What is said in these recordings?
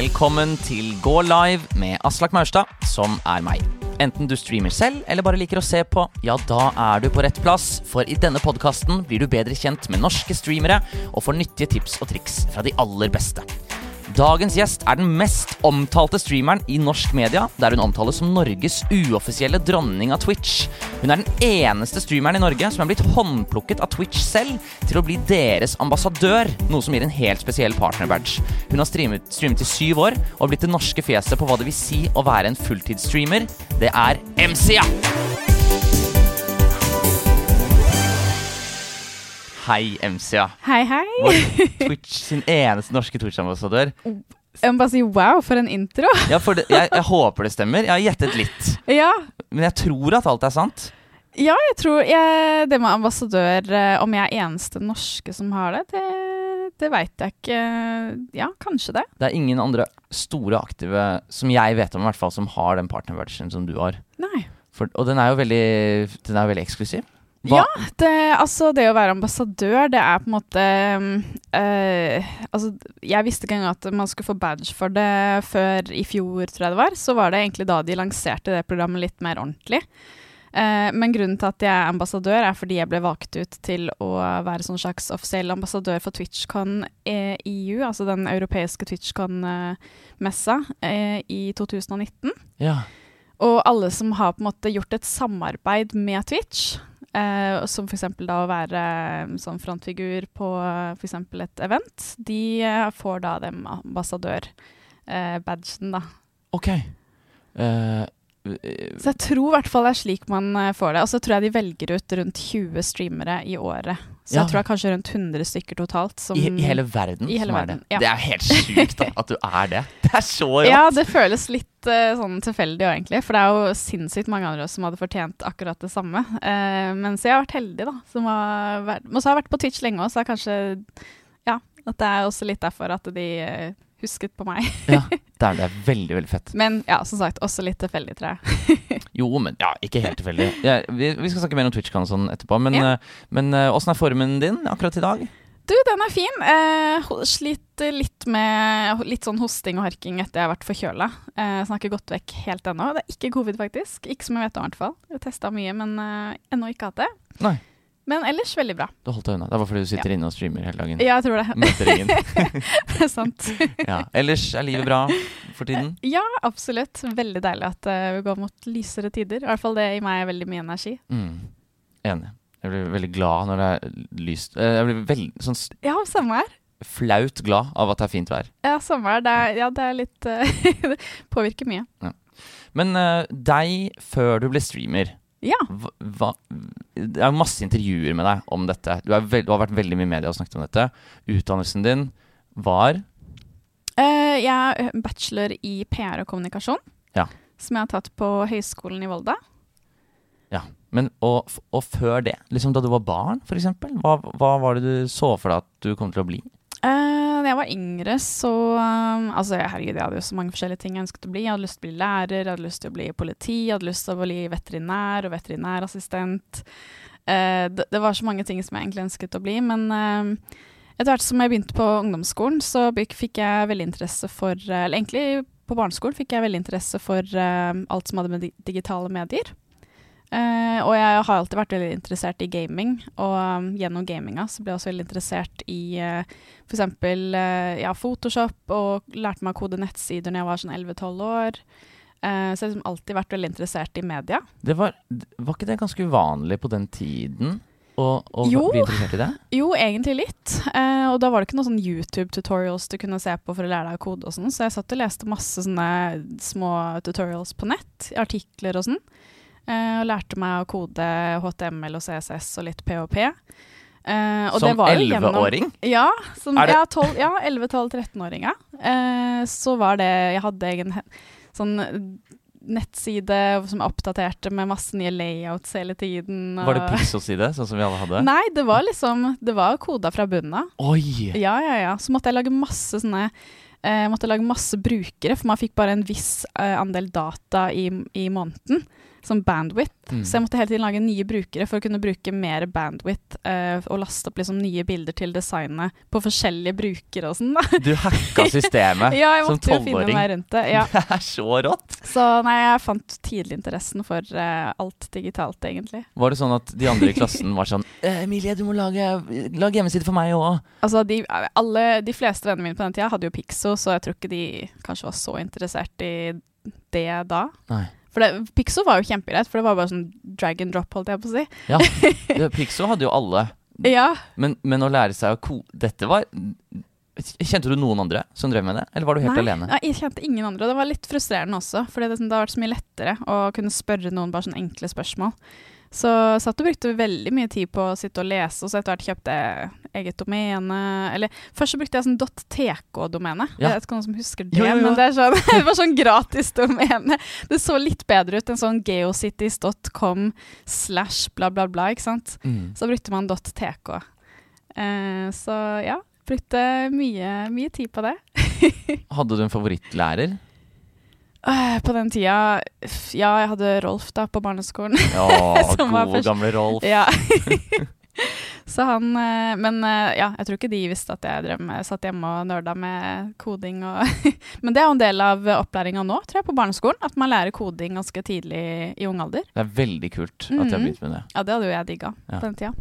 Velkommen til Gå live med Aslak Maurstad, som er meg. Enten du streamer selv eller bare liker å se på, ja, da er du på rett plass. For i denne podkasten blir du bedre kjent med norske streamere og får nyttige tips og triks fra de aller beste. Dagens gjest er den mest omtalte streameren i norsk media, der hun omtales som Norges uoffisielle dronning av Twitch. Hun er den eneste streameren i Norge som er blitt håndplukket av Twitch selv til å bli deres ambassadør, noe som gir en helt spesiell partnerbadge. Hun har streamet, streamet i syv år og blitt det norske fjeset på hva det vil si å være en fulltidsstreamer. Det er MCA! Hei, MCA. Hei, hei. Vår Twitch sin eneste norske Twitch-ambassadør. Jeg må bare si wow, for en intro. Ja, for det, jeg, jeg håper det stemmer. Jeg har gjettet litt. Ja, Men jeg tror at alt er sant. ja jeg tror jeg, det med ambassadør eh, Om jeg er eneste norske som har det, det, det veit jeg ikke. Ja, kanskje det. Det er ingen andre store aktive som jeg vet om, i hvert fall, som har den partnerversion som du har. Nei. For, og den er jo veldig, den er veldig eksklusiv. Hva- Ja, det, altså det å være ambassadør, det er på en måte eh, Altså, jeg visste ikke engang at man skulle få badge for det før i fjor, tror jeg det var. Så var det egentlig da de lanserte det programmet litt mer ordentlig. Uh, men grunnen til at jeg er ambassadør, er fordi jeg ble valgt ut til å være sånn slags offisiell ambassadør for TwitchCon eh, EU, altså den europeiske TwitchCon-messa, uh, i 2019. Ja. Og alle som har på en måte gjort et samarbeid med Twitch, eh, som f.eks. da å være sånn frontfigur på eh, f.eks. et event, de eh, får da den ambassadør-badgen, da. Ok. Uh, Så jeg tror i hvert fall det er slik man får det. Og så tror jeg de velger ut rundt 20 streamere i året. Så Ja. jeg tror det er kanskje rundt 100 stykker totalt. Som, i, I hele verden I hele som er det. ja. Det er helt sjukt at du er det. Det er så rått. Ja, det føles litt uh, sånn tilfeldig òg, egentlig. For det er jo sinnssykt mange andre som hadde fortjent akkurat det samme. Uh, mens jeg har vært heldig, da. Som har vært, men så har jeg vært på Twitch lenge òg, så er kanskje Ja, at det er også litt derfor at de eh, husket på meg. Ja, det er, det er veldig, veldig fett. Men ja, som sagt, også litt tilfeldig, tror jeg. Jo, men ja, ikke helt tilfeldig. Ja, vi, vi skal snakke mer om TwitchCon og sånn etterpå, men Ja. eh, men eh, åssen er formen din akkurat i dag? Du, den er fin. Eh, sliter litt med litt sånn hosting og harking etter jeg har vært forkjøla. Eh, snakker gått vekk helt ennå. Det er ikke covid, faktisk. Ikke som jeg vet om, i hvert fall. Testa mye, men eh, ennå ikke hatt det. Nei. Men ellers veldig bra. Du holdt deg unna. Det var fordi du sitter inne og streamer hele dagen. Ja, jeg tror det. Møter ingen. Det er sant. Ja. Ellers er livet bra for tiden? Ja, absolutt. Veldig deilig at eh, vi går mot lysere tider. I hvert fall det i meg veldig mye energi. Mm. Enig. Jeg blir veldig glad når det er lyst. Eh, Jeg blir veldig sånn Ja, samme her. flaut glad av at det er fint vær. Ja, samme her. Det er, ja, det er litt eh, Det påvirker mye. Men uh, deg før du ble streamer Ja. hva, hva, Det er masse intervjuer med deg om dette. Du, er vel, du har vært veldig mye i media og snakket om dette. Utdannelsen din var uh, jeg er bachelor i PR og kommunikasjon, Ja. som jeg har tatt på Høgskolen i Volda. Ja. Men, og, og før det, liksom da du var barn, f.eks., hva, hva var det du så for deg at du kom til å bli? Eh, da jeg var yngre, så um, Altså, herregud, jeg hadde jo så mange forskjellige ting jeg ønsket å bli. Jeg hadde lyst til å bli lærer, jeg hadde lyst til å bli politi, jeg hadde lyst til å bli veterinær og veterinærassistent. Uh, det, det var så mange ting som jeg egentlig ønsket å bli, men uh, etter hvert som jeg begynte på ungdomsskolen, så fikk jeg veldig interesse for Eller egentlig på barneskolen fikk jeg veldig interesse for alt som hadde med digitale medier. Eh, og jeg har alltid vært veldig interessert i gaming, og um, gjennom gaminga så ble jeg også veldig interessert i uh, f.eks. Uh, ja, Photoshop, og lærte meg å kode nettsider når jeg var sånn 11-12 år. Uh, så jeg har liksom alltid vært veldig interessert i media. Det var, var ikke det ganske uvanlig på den tiden å, bli interessert i det? Jo, egentlig litt. Eh, og da var det ikke noen sånn YouTube-tutorials du kunne se på for å lære deg å kode og sånn, så jeg satt og leste masse sånne små tutorials på nett, artikler og sånn. Eh, og lærte meg å kode HTML og CSS og litt PHP. Uh, og Som elleveåring? 11-åring? Ja, som, det- ja, 12, ja 11-12-13-åringer. Eh, så var det Jeg hadde egen sånn nettside som jeg oppdaterte med masse nye layouts hele tiden. Var det og- pixel-side, sånn som vi alle hadde? Nei, det var liksom Det var koda fra bunnen av. Oi! Ja, ja, ja. Så måtte jeg lage masse sånne uh, måtte lage masse brukere, for man fikk bare en viss eh, andel data i, i måneden. Som bandwidth. Mm. Så jeg måtte hele tiden lage nye brukere for å kunne bruke mer bandwidth uh, og laste opp liksom nye bilder til designet på forskjellige brukere og sånn. Du hacka systemet Ja, jeg som måtte jo finne tolvåring. meg rundt det. Ja. Det er så rått! Så nei, jeg fant tidlig interessen for uh, alt digitalt, egentlig. Var det sånn at de andre i klassen var sånn «Eh, Emilie, du må lage, lage hjemmeside for meg òg. Altså, de, alle, de fleste vennene mine på den tida hadde jo Pixo, så jeg tror ikke de kanskje var så interessert i det da. Nei. For det, Pixo var jo kjempegreit, for det var bare sånn drag and drop, holdt jeg på å si. Ja, det- Pixo hadde jo alle. Ja, Men, men å lære seg å ko... Dette var Kjente du noen andre som drev med det, eller var du helt Nei, alene? Nei, jeg kjente ingen andre. og Det var litt frustrerende også, for det, det har vært så mye lettere å kunne spørre noen bare sånne enkle spørsmål. Så satt og brukte veldig mye tid på å sitte og lese, og så etter hvert kjøpte jeg eget domene. Eller først så brukte jeg sånn .tk-domene. Ja. Jeg vet ikke noen som husker det, Jo, jo, jo. men det, sånn, det var sånn gratis domene. Det så litt bedre ut enn sånn geocities.com slash bla, bla, bla, ikke sant. Mm. Så brukte man .tk. Eh, så ja, brukte mye, mye tid på det. Hadde du en favorittlærer? Øh, På den tida Ja, jeg hadde Rolf da på barneskolen. Ja, god gode, gamle Rolf. ja. Så han øh, Men øh, ja, jeg tror ikke de visste at jeg drev satt hjemme og nerda med koding og Men det er jo en del av opplæringa nå, tror jeg, på barneskolen. At man lærer koding ganske tidlig i ung alder. Det er veldig kult at de har Mhm. begynt med det. Ja, det hadde jo jeg digga Ja. på den tida.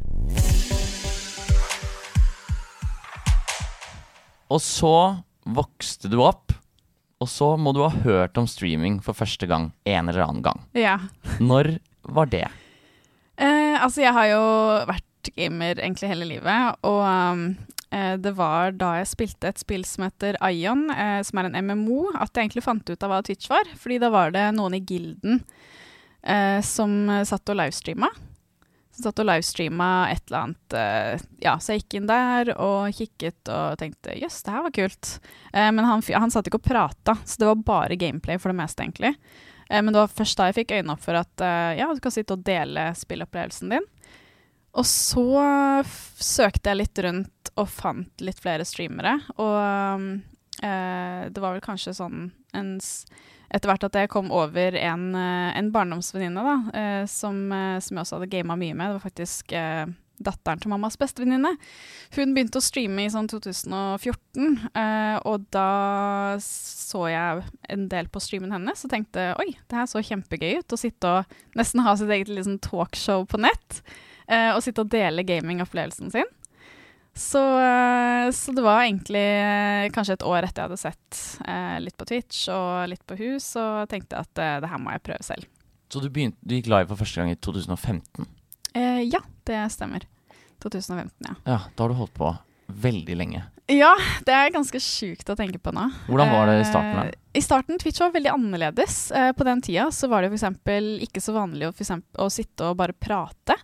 Og så vokste du opp, og så må du ha hørt om streaming for første gang en eller annen gang. Ja. Når var det? Eh, altså, jeg har jo vært gamer egentlig hele livet, og um, eh, det var da jeg spilte et spill som heter Ion, eh, som er en MMO, at jeg egentlig fant ut av hva Twitch var. Fordi da var det noen i gilden eh, som satt og livestreama. Satt og livestreama et eller annet eh, Ja, så jeg gikk inn der og kikket og tenkte jøss, det her var kult. Eh, men han, han satt ikke og prata, så det var bare gameplay for det meste, egentlig. Eh, men det var først da jeg fikk øynene opp for at ja, du kan sitte og dele spillopplevelsen din. Og så søkte jeg litt rundt og fant litt flere streamere. Og det var vel kanskje sånn en etter hvert at jeg kom over en, eh, en barndomsvenninne da, eh, som, eh, som jeg også hadde gama mye med. Det var faktisk eh, datteren til mammas bestevenninne. Hun begynte å streame i sånn 2014, eh, og da så jeg en del på streamen hennes og tenkte oi, det her så kjempegøy ut å sitte og nesten ha sitt eget liksom, talkshow på nett. eh, og sitte og dele gamingopplevelsen sin. Så, eh, så det var egentlig eh, kanskje et år etter jeg hadde sett eh, litt på Twitch og litt på hus, og tenkte at eh, det her må jeg prøve selv. Så du, begynte, du gikk live for første gang i 2015? Eh, ja, det stemmer. 2015, ja. Ja, da har du holdt på veldig lenge. Ja, det er ganske sjukt å tenke på nå. Hvordan var det i starten? Eh, da? I starten, Twitch var veldig annerledes. Eh, på den tida så var det f.eks. ikke så vanlig å, eksempel, å sitte og bare prate.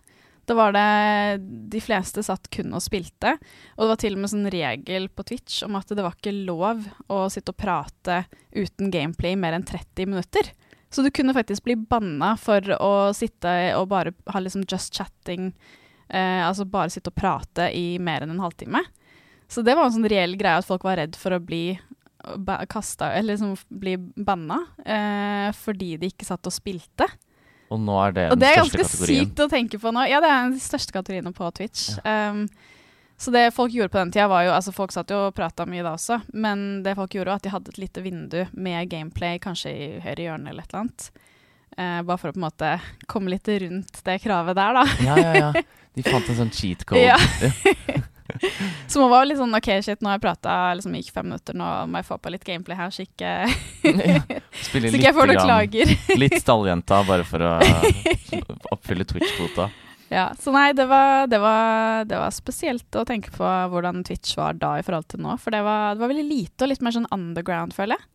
Da var det De fleste satt kun og spilte. Og det var til og med sånn regel på Twitch om at det var ikke lov å sitte og prate uten gameplay i mer enn 30 minutter. Så du kunne faktisk bli banna for å sitte og bare ha liksom just chatting, eh, altså bare sitte og prate i mer enn en halvtime. Så det var en sånn reell greie at folk var redd for å bli kasta, eller liksom bli banna, eh, fordi de ikke satt og spilte. Og nå er det Og den det er største ganske sykt å tenke på nå. Ja, det er den største kategorien på Twitch. Um, så det folk gjorde på den tida, var jo Altså, folk satt jo og prata mye da også, men det folk gjorde, var at de hadde et lite vindu med gameplay, kanskje i høyre hjørne eller et eller annet. Uh, bare for å på en måte komme litt rundt det kravet der, da. Ja, ja, ja. De fant en sånn cheat code. Ja. Så man var litt sånn OK, shit, nå har jeg prata liksom, gikk fem minutter, nå må jeg få på litt gameplay her, så ikke, Spiller så ikke jeg får noen klager. Litt stalljenta bare for å oppfylle Twitch-kvota. Ja, så nei, det var, det, var, det var spesielt å tenke på hvordan Twitch var da i forhold til nå. For det var, det var veldig lite og litt mer sånn underground, føler jeg.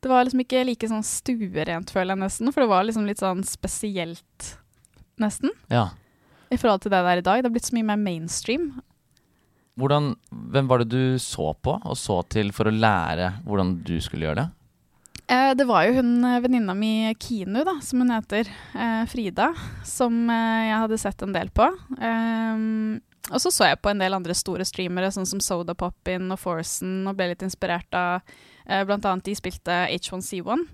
Det var liksom ikke like sånn stuerent, føler jeg nesten. For det var liksom litt sånn spesielt, nesten, Ja. i forhold til det der i dag. Det har blitt så mye mer mainstream. Hvordan, hvem var det du så på og så til for å lære hvordan du skulle gjøre det? Eh, det var jo hun eh, venninna mi Kinu, da, som hun heter, eh, Frida, som jeg hadde sett en del på. Ehm, og så så jeg på en del andre store streamere, sånn som Soda Poppin og Forsen, og ble litt inspirert av eh, annet de spilte H1C1.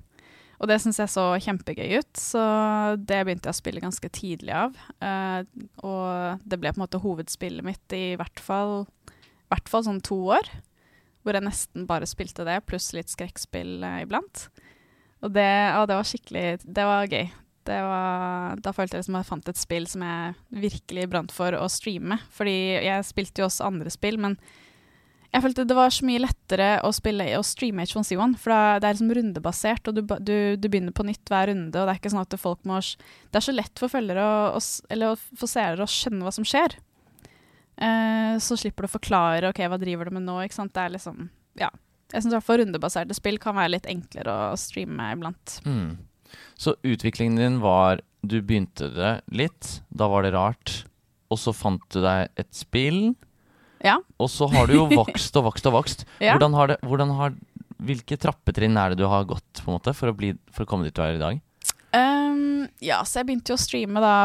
Og det syns jeg så kjempegøy ut, så det begynte jeg å spille ganske tidlig av. Eh, og det ble på en måte hovedspillet mitt i hvert fall, hvert fall sånn to år. Hvor jeg nesten bare spilte det, pluss litt skrekkspill eh, iblant. Og det, å, det var skikkelig Det var gøy. Det var, da følte jeg liksom at jeg fant et spill som jeg virkelig brant for å streame. Fordi jeg spilte jo også andre spill, men jeg følte det var så mye lettere å spille og streame H1C1, for det er liksom rundebasert, og du, du, du, begynner på nytt hver runde, og det er ikke sånn at folk må Det er så lett for følgere å, eller for seere å skjønne hva som skjer. Eh, så slipper du å forklare OK, hva driver du med nå, ikke sant. Det er liksom Ja. Jeg syns i hvert fall rundebaserte spill kan være litt enklere å streame iblant. Mm. Så utviklingen din var Du begynte det litt, da var det rart, og så fant du deg et spill ja. Og så har du jo vokst og vokst og vokst. ja. hvordan har det, hvordan har, hvilke trappetrinn er det du har gått på en måte for å, bli, for å komme dit du er i dag? Um, ja, så jeg begynte jo å streame da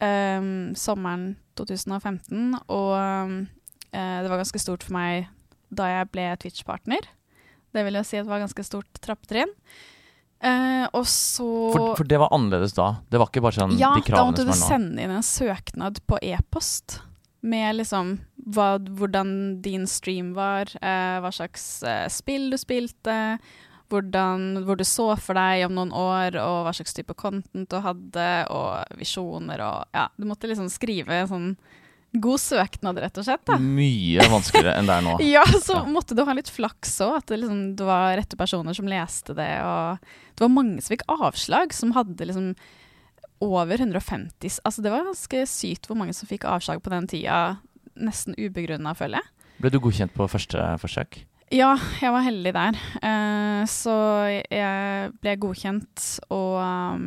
um, sommeren 2015, og um, det var ganske stort for meg da jeg ble Twitch-partner. Det vil jeg si at det var ganske stort trappetrinn. Uh, og så for, for, det var annerledes da? Det var ikke bare sånn ja, de kravene som er nå? Ja, da måtte du sende inn en søknad på e-post med liksom hva, hvordan din stream var, eh, hva slags eh, spill du spilte, hvordan, hvor du så for deg om noen år, og hva slags type content du hadde, og visjoner og Ja, du måtte liksom skrive en sånn god søknad, rett og slett. da. Mye vanskeligere enn det er nå. ja, så ja. måtte du ha litt flaks òg, at det, liksom, det var rette personer som leste det, og det var mange som fikk avslag, som hadde liksom over 150 Altså det var ganske sykt hvor mange som fikk avslag på den tida. Nesten ubegrunna, føler jeg. Ble du godkjent på første forsøk? Ja, jeg var heldig der. Uh, så jeg ble godkjent og um,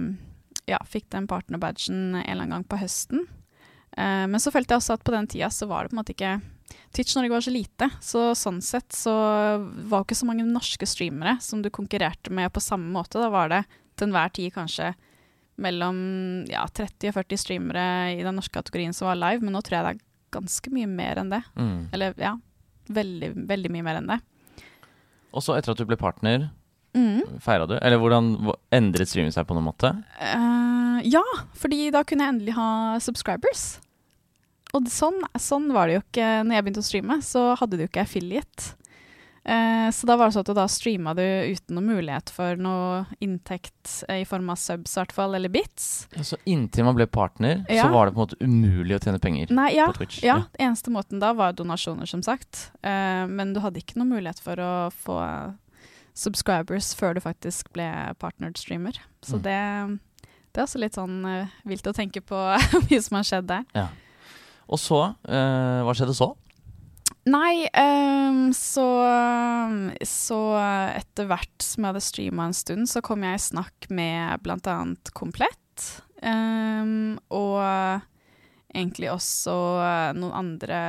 ja, fikk den partnerbadgen en eller annen gang på høsten. Uh, men så følte jeg også at på den tida så var det på en måte ikke Twitch Norge var så lite, så sånn sett så var det ikke så mange norske streamere som du konkurrerte med på samme måte. Da var det til enhver tid kanskje mellom ja, 30 og 40 streamere i den norske kategorien som var live, men nå tror jeg det er ganske mye mer enn det. Mm. Eller ja, veldig, veldig mye mer enn det. Og så etter at du ble partner, mm. feira du? Eller hvordan endret streaming seg på noen måte? Uh, ja, fordi da kunne jeg endelig ha subscribers. Og sånn, sånn var det jo ikke når jeg begynte å streame. Så hadde du ikke affiliate. Eh, så da var det sånn at da streama du uten noen mulighet for noe inntekt eh, i form av subs, i hvert fall, eller bits. Ja, så inntil man ble partner, ja. så var det på en måte umulig å tjene penger Nei, ja, på Twitch? Ja, ja. eneste måten da var donasjoner, som sagt. Eh, men du hadde ikke noen mulighet for å få subscribers før du faktisk ble partnered streamer. Så mm. det, det, er også litt sånn uh, vilt å tenke på mye som har skjedd der. Ja. Og så, uh, hva skjedde så? Nei, um, så, så etter hvert som jeg hadde streama en stund, så kom jeg i snakk med annet Komplett. Um, og egentlig også noen andre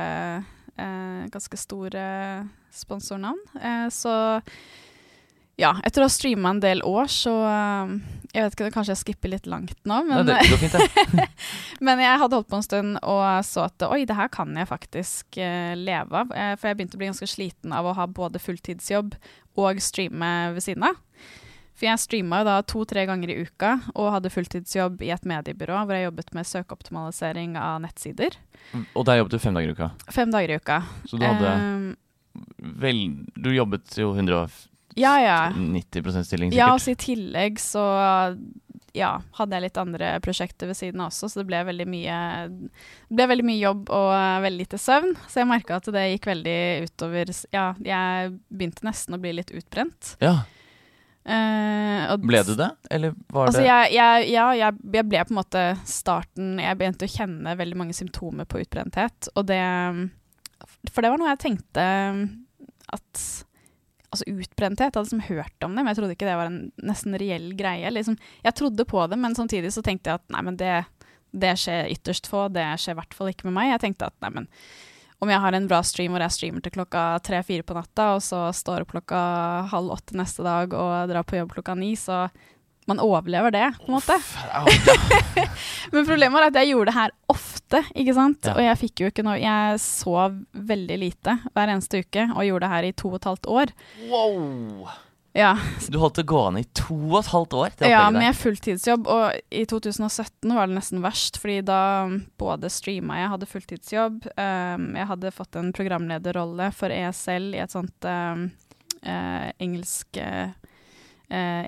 uh, ganske store sponsornavn. Uh, så ja, etter å ha streama en del år, så uh, Jeg vet ikke, kanskje jeg skipper litt langt nå, men, Nei, det går fint, ja. men jeg hadde holdt på en stund og så at oi, det her kan jeg faktisk uh, leve av. Uh, for jeg begynte å bli ganske sliten av å ha både fulltidsjobb og streame ved siden av. For jeg streama jo da to-tre ganger i uka og hadde fulltidsjobb i et mediebyrå hvor jeg jobbet med søkeoptimalisering av nettsider. Mm, og der jobbet du fem dager i uka? Fem dager i uka. Så du hadde Vel, du jobbet jo 150 ja, ja. 90 stilling, sikkert. Ja, og i tillegg så ja, hadde jeg litt andre prosjekter ved siden av også, så det ble veldig mye, ble veldig mye jobb og veldig lite søvn. Så jeg merka at det gikk veldig utover Ja, jeg begynte nesten å bli litt utbrent. Ja. Uh, ble du det, eller var altså det jeg, jeg, Ja, jeg, jeg, ble på en måte starten Jeg begynte å kjenne veldig mange symptomer på utbrenthet, og det For det var noe jeg tenkte at altså utbrenthet. Jeg hadde liksom hørt om det, men jeg trodde ikke det var en nesten reell greie. Liksom, jeg trodde på det, men samtidig så tenkte jeg at nei, men det, det skjer ytterst få. Det skjer i hvert fall ikke med meg. Jeg tenkte at nei, men om jeg har en bra stream hvor jeg streamer til klokka tre-fire på natta, og så står opp klokka halv åtte neste dag og drar på jobb klokka ni, så man overlever det, på en måte. Men problemet var at jeg gjorde det her ofte, ikke sant. Ja. Og jeg fikk jo ikke noe Jeg sov veldig lite hver eneste uke og gjorde det her i to og et halvt år. Wow. Ja, Du holdt det gående i to og et halvt år. Ja med fulltidsjobb. Og i 2017 var det nesten verst, fordi da både streama jeg hadde fulltidsjobb, um, jeg hadde fått en programlederrolle for ESL i et sånt um, uh, engelsk eh,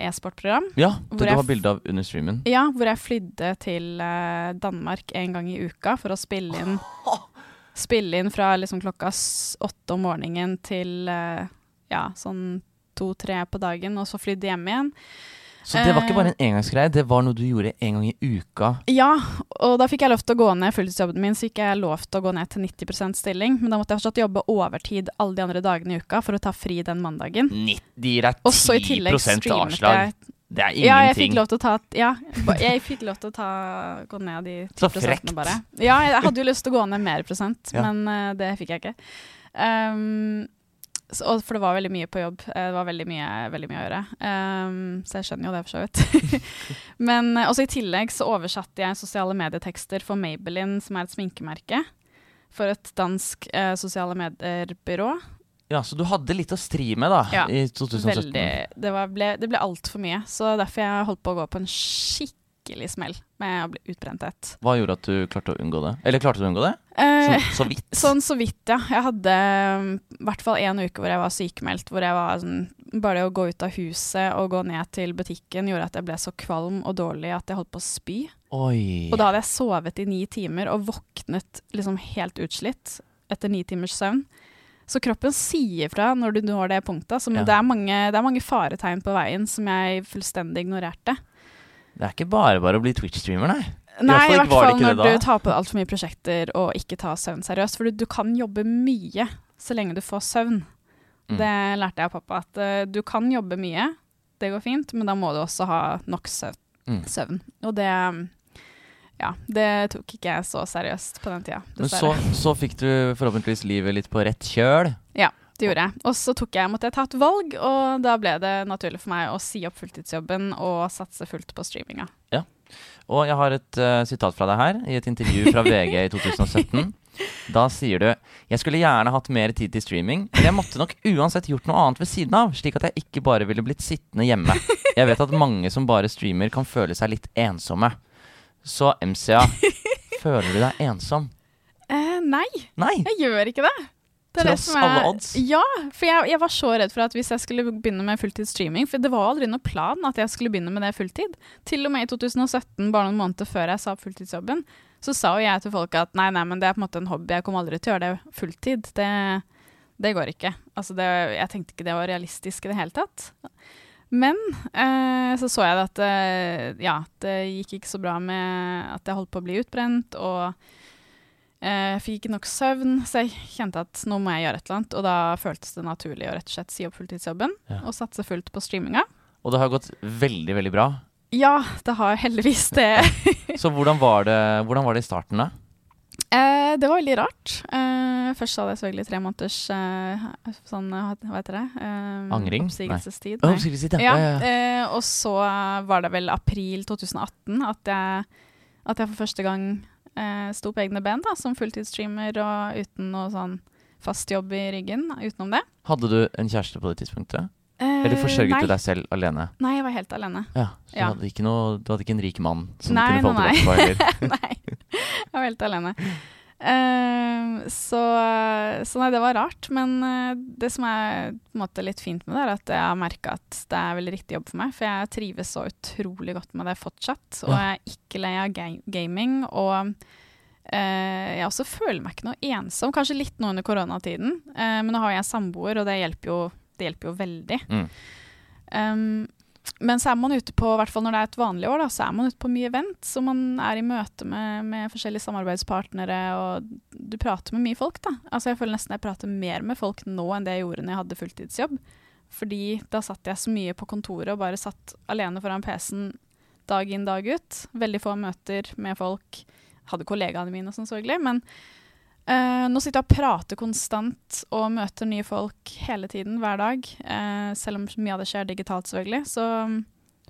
e-sportprogram. Ja, det du har bilde av under streamen. Ja, hvor jeg flydde til eh, Danmark en gang i uka for å spille inn Spille inn fra liksom klokka åtte om morgenen til eh, ja, sånn to-tre på dagen, og så flydde hjem igjen. Så det var ikke Eh. bare en engangsgreie, det var noe du gjorde en gang i uka. Ja, og da fikk jeg lov til å gå ned fulltidsjobben min, så fikk jeg lov til å gå ned til 90% stilling. Men da måtte jeg fortsatt jobbe overtid alle de andre dagene i uka for å ta fri den mandagen. 90, det gir deg Og så i 10 tillegg avslag. jeg Det er Ja, jeg fikk ingenting. lov til å ta Ja, jeg fikk lov til å ta, gå ned de 10 Så frekt. bare. Ja, jeg hadde jo lyst til å gå ned mer prosent, Ja. men uh, det fikk jeg ikke. Um, så, for det var veldig mye på jobb. Eh, Det var veldig mye, veldig mye å gjøre. Um, så jeg skjønner jo det, for så vidt. Men eh, også i tillegg så oversatte jeg sosiale medietekster for Maybelline, som er et sminkemerke. For et dansk uh, sosiale medier-byrå. Ja, Så du hadde litt å stri med da, Ja, i 2017. Veldig, det, var, ble, det ble altfor mye. Så derfor jeg holdt på å gå på en skikkelig smell med å bli utbrenthet. Hva gjorde at du klarte å unngå det? Eller klarte du å unngå det? Eh, Så, så vidt. Sånn så vidt, ja. Jeg hadde um, i hvert fall en uke hvor jeg var sykemeldt. Hvor jeg var sånn Bare det å gå ut av huset og gå ned til butikken gjorde at jeg ble så kvalm og dårlig at jeg holdt på å spy. Oi. Og da hadde jeg sovet i ni timer og våknet liksom helt utslitt etter ni timers søvn. Så kroppen sier fra når du når det punktet. Så Ja. det, er mange, det er mange faretegn på veien som jeg fullstendig ignorerte. Det er ikke bare bare å bli Twitch-streamer, nei. Nei, i hvert fall når du tar på altfor mye prosjekter og ikke tar søvn seriøst. For du, du kan jobbe mye så lenge du får søvn. Mm. Det lærte jeg av pappa, at uh, du kan jobbe mye, det går fint, men da må du også ha nok søvn. Mm. søvn. Og det Ja, det tok ikke jeg så seriøst på den tida, Men så, så fikk du forhåpentligvis livet litt på rett kjøl. Ja, Det gjorde jeg. Og så tok jeg, måtte jeg ta et valg, og da ble det naturlig for meg å si opp fulltidsjobben og satse fullt på streaminga. Og jeg har et uh, sitat fra deg her, i et intervju fra VG i 2017. Da sier du Jeg skulle gjerne hatt mer tid til streaming, men jeg måtte nok uansett gjort noe annet ved siden av, slik at jeg ikke bare ville blitt sittende hjemme. Jeg vet at mange som bare streamer, kan føle seg litt ensomme. Så MCA, føler du deg ensom? Eh, nei, Nei! jeg gjør ikke det. Det er det er- alle odds? Ja, for jeg, jeg var så redd for at hvis jeg skulle begynne med fulltidsstreaming For det var aldri noen plan at jeg skulle begynne med det fulltid. Til og med i 2017, bare noen måneder før jeg sa opp fulltidsjobben, så sa jo jeg til folk at nei, nei, men det er på en måte en hobby, jeg kommer aldri til å gjøre det fulltid. Det, det går ikke. Altså det, jeg tenkte ikke det var realistisk i det hele tatt. Men eh, så så jeg at eh, ja, det gikk ikke så bra med at jeg holdt på å bli utbrent, og jeg fikk ikke nok søvn, så jeg kjente at nå må jeg gjøre et eller annet. Og da føltes det naturlig å rett og slett si opp fulltidsjobben Ja. og satse fullt på streaminga. Og det har gått veldig, veldig bra. Ja, det har heldigvis det. Så hvordan var det, hvordan var det i starten, da? Eh, det var veldig rart. Eh, først hadde jeg selvfølgelig tre måneders eh, sånn, eh, hva heter det? Eh, Angring? Oppsigelsestid. Nei. Ja, Ja, ja, ja. eh, og så var det vel april 2018 at jeg, at jeg for første gang eh, sto på egne ben da, som fulltidsstreamer og uten noe sånn fast jobb i ryggen utenom det. Hadde du en kjæreste på det tidspunktet? Eh, Eller forsørget nei. du deg selv alene? Nei, jeg var helt alene. Ja, så Ja. Du, hadde ikke noe, du hadde ikke en rik mann som Nei, du kunne nei, tilbake på? nei, nei, jeg var helt alene. Eh, så, så nei, det var rart. Men eh, det som er måte litt fint med det, er at jeg har merka at det er veldig riktig jobb for meg. For jeg trives så utrolig godt med det fortsatt. Og jeg er ikke lei av ga gaming. Og eh, jeg også føler meg ikke noe ensom. Kanskje litt nå under koronatiden. Eh, men nå har jeg samboer, og det hjelper jo, det hjelper jo veldig. Mm. Um, men så er man ute på, i hvert fall når det er et vanlig år, da, så er man ute på mye event. Så man er i møte med, med forskjellige samarbeidspartnere, og du prater med mye folk, da. Altså jeg føler nesten jeg prater mer med folk nå enn det jeg gjorde når jeg hadde fulltidsjobb. Fordi da satt jeg så mye på kontoret og bare satt alene foran PC-en dag inn, dag ut. Veldig få møter med folk. Hadde kollegaene mine, og sånn selvfølgelig, men Eh, nå sitter jeg og prater konstant og møter nye folk hele tiden, hver dag. Uh, selv om mye av det skjer digitalt, selvfølgelig. Så um,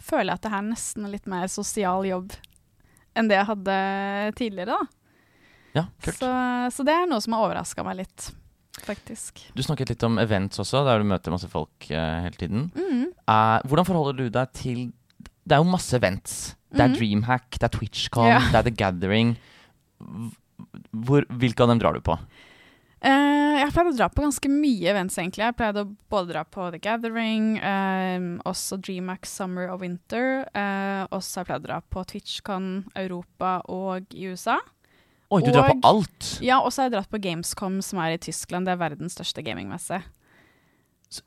føler jeg at det her er nesten litt mer sosial jobb enn det jeg hadde tidligere. da. Ja, kult. Så, så det er noe som har overraska meg litt. faktisk. Du snakket litt om events også, der du møter masse folk uh, hele tiden. Mm. Hvordan forholder du deg til Det er jo masse events. Det er mm. Dreamhack, det er TwitchCon, Ja. det er The Gathering. Hvor, hvilke av dem drar du på? Uh, jeg har pleid å dra på ganske mye events, egentlig. Jeg pleide å både dra på The Gathering, eh, også DreamHack Summer og Winter. Uh, også har jeg pleid å dra på TwitchCon Europa og i USA. Oi, du drar på alt! Ja, og så har jeg dratt på Gamescom, som er i Tyskland. Det er verdens største gamingmesse.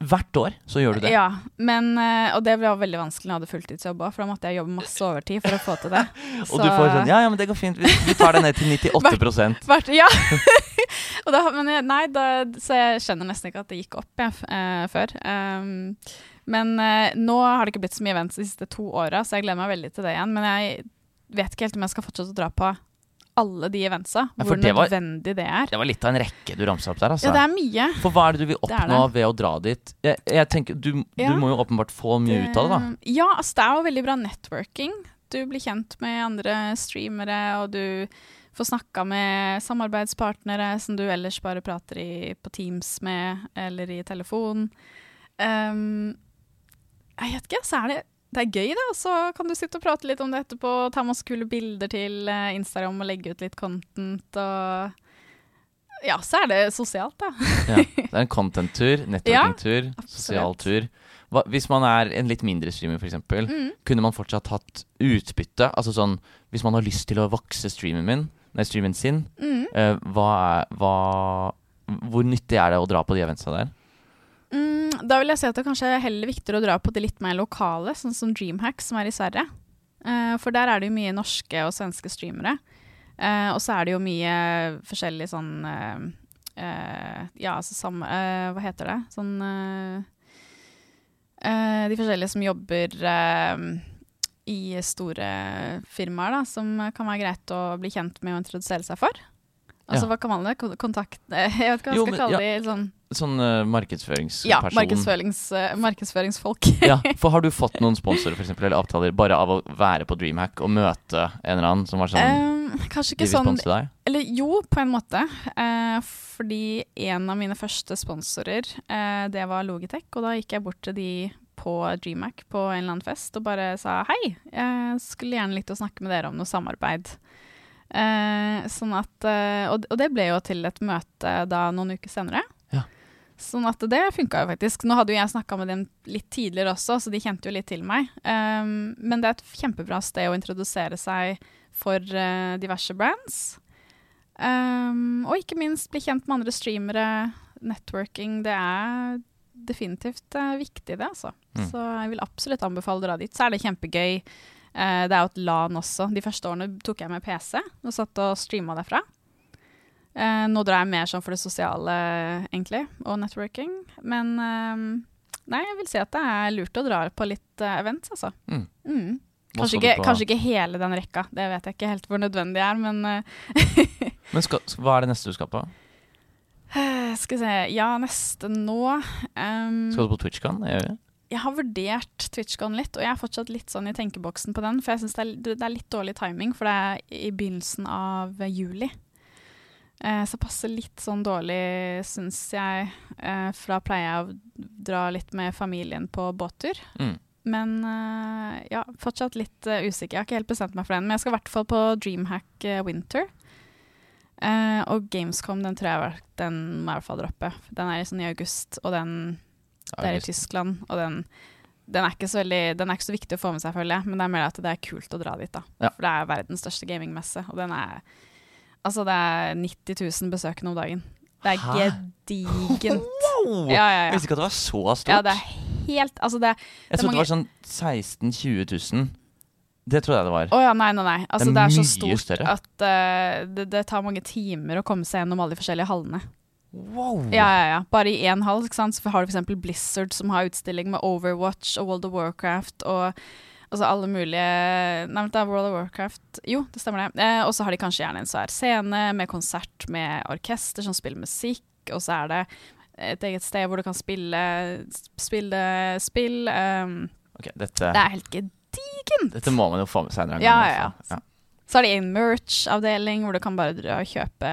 Hvert år så gjør du det. Ja, men, eh, og det ble veldig vanskelig når jeg hadde fulltidsjobb òg, for da måtte jeg jobbe masse overtid for å få til det. Og du får sånn Ja, ja, men det går fint. Vi, vi tar det ned til 98% Hvert, ja. da, men nei, da, så jeg skjønner nesten ikke at det gikk opp jeg, eh, før. Um, men eh, nå har det ikke blitt så mye events de siste to åra, så jeg gleder meg veldig til det igjen. Men jeg vet ikke helt om jeg skal fortsette å dra på alle de eventsa, Ja, hvor det var- nødvendig det er. Det var litt av en rekke du ramsa opp der, altså. Ja, det er mye. For hva er det du vil oppnå ved å dra dit? Jeg, jeg tenker, du, Ja. du må jo åpenbart få mye ut av det, da. Ja, altså det er jo veldig bra networking. Du blir kjent med andre streamere, og du får snakka med samarbeidspartnere som du ellers bare prater i, på Teams med, eller i telefon. Um, jeg vet ikke, så er det det er gøy, da. Så kan du sitte og prate litt om det etterpå. Ta masse kule bilder til eh, Instagram og legge ut litt content. Og ja, så er det sosialt, da. Ja, det er en content-tur, networking-tur, ja, sosial tur. Hva, hvis man er en litt mindre streamer, f.eks., Mm. kunne man fortsatt hatt utbytte? Altså sånn, Hvis man har lyst til å vokse streamen min, nei, streamen sin, Mm. uh, hva er hva, Hvor nyttig er det å dra på de eventsa der? Mm, da vil jeg si at det kanskje er heller viktigere å dra på det litt mer lokale, sånn som Dreamhack, som er i Sverige. Uh, for der er det jo mye norske og svenske streamere. Uh, og så er det jo mye forskjellig sånn uh, Ja, altså samme Hva heter det? Sånn De forskjellige som jobber i store firmaer, da, som kan være greit å bli kjent med og introdusere seg for. Altså, Ja. hva kan man det? Kon- Kontakt Jeg vet ikke hva jeg Jo, skal men- kalle ja. de. Sånn Sånn uh, markedsføringsperson. ja, markedsførings, uh, markedsføringsfolk. ja, for har du fått noen sponsorer for eksempel, eller avtaler bare av å være på Dreamhack og møte en eller annen som var sånn Em, kanskje ikke sånn? Eller jo, på en måte. Uh, fordi en av mine første sponsorer, eh, det var Logitech. Og da gikk jeg bort til de på DreamHack på en eller annen fest og bare sa hei, jeg skulle gjerne likt å snakke med dere om noe samarbeid. Eh, sånn at, eh, og, og det ble jo til et møte da noen uker senere. Sånn at det funka jo faktisk. Nå hadde jo jeg snakka med dem litt tidligere også, så de kjente jo litt til meg. Um, men det er et kjempebra sted å introdusere seg for uh, diverse brands. Um, og ikke minst bli kjent med andre streamere. Networking, det er definitivt uh, viktig, det, altså. Mm. Så jeg vil absolutt anbefale å dra dit. Så er det kjempegøy. Uh, det er jo et LAN også. De første årene tok jeg med PC og satt og streama derfra. Eh, nå drar jeg mer sånn for det sosiale, egentlig, og networking. Men eh, nei, jeg vil si at det er lurt å dra på litt eh, events, altså. Mm. Mm. Kanskje, ikke, kanskje ikke hele den rekka, det vet jeg ikke helt hvor nødvendig er, men eh, Men skal, hva er det neste du skal på? Skal vi se Ja, neste nå um, Skal du på TwitchCon? Jeg. Jeg har vurdert TwitchCon litt, og jeg er fortsatt litt sånn i tenkeboksen på den. For jeg syns det, det er litt dårlig timing, for det er i begynnelsen av eh, juli. Eh, så passer litt sånn dårlig, syns jeg. Eh, for da pleier jeg å dra litt med familien på båttur. Mm. Men eh, ja, fortsatt litt usikker. Jeg har ikke helt bestemt meg for den. Men jeg skal i hvert fall på Dreamhack Winter. Og Gamescom, den tror jeg var- den må jeg i hvert fall droppe. Den er sånn i august, og den det er i Tyskland, og den, den, er veldig, den er ikke så viktig å få med seg, føler jeg. Men det er mer at det er kult å dra dit, da. Ja. For det er verdens største gamingmesse, og den er Altså, det er 90 000 besøkende om dagen. Det er Hæ? gedigent. Wow! Ja, ja, Jeg visste ikke at det var så stort. ja, det er helt Altså, det jeg det trodde det var sånn 16 000-20 000. Det trodde jeg det var. Å ja, nei, nei, nei. Altså, Det det er er, så stort større. at uh, det, det tar mange timer å komme seg gjennom alle de forskjellige hallene. Wow! Ja, ja, ja. Bare i én hall ikke sant? så har du f.eks. Blizzard, som har utstilling med Overwatch og World of Warcraft og altså alle mulige Nei, det er World of Warcraft Jo, det stemmer det. Eh, og så har de kanskje gjerne en svær scene med konsert med orkester som spiller musikk, og så er det et eget sted hvor du kan spille, spille spill. Um, okay, dette, det er helt gedigent! dette må man jo få med seg en gang. Ja, ja, hvert ja. Så har de en merch-avdeling hvor du kan bare dra og kjøpe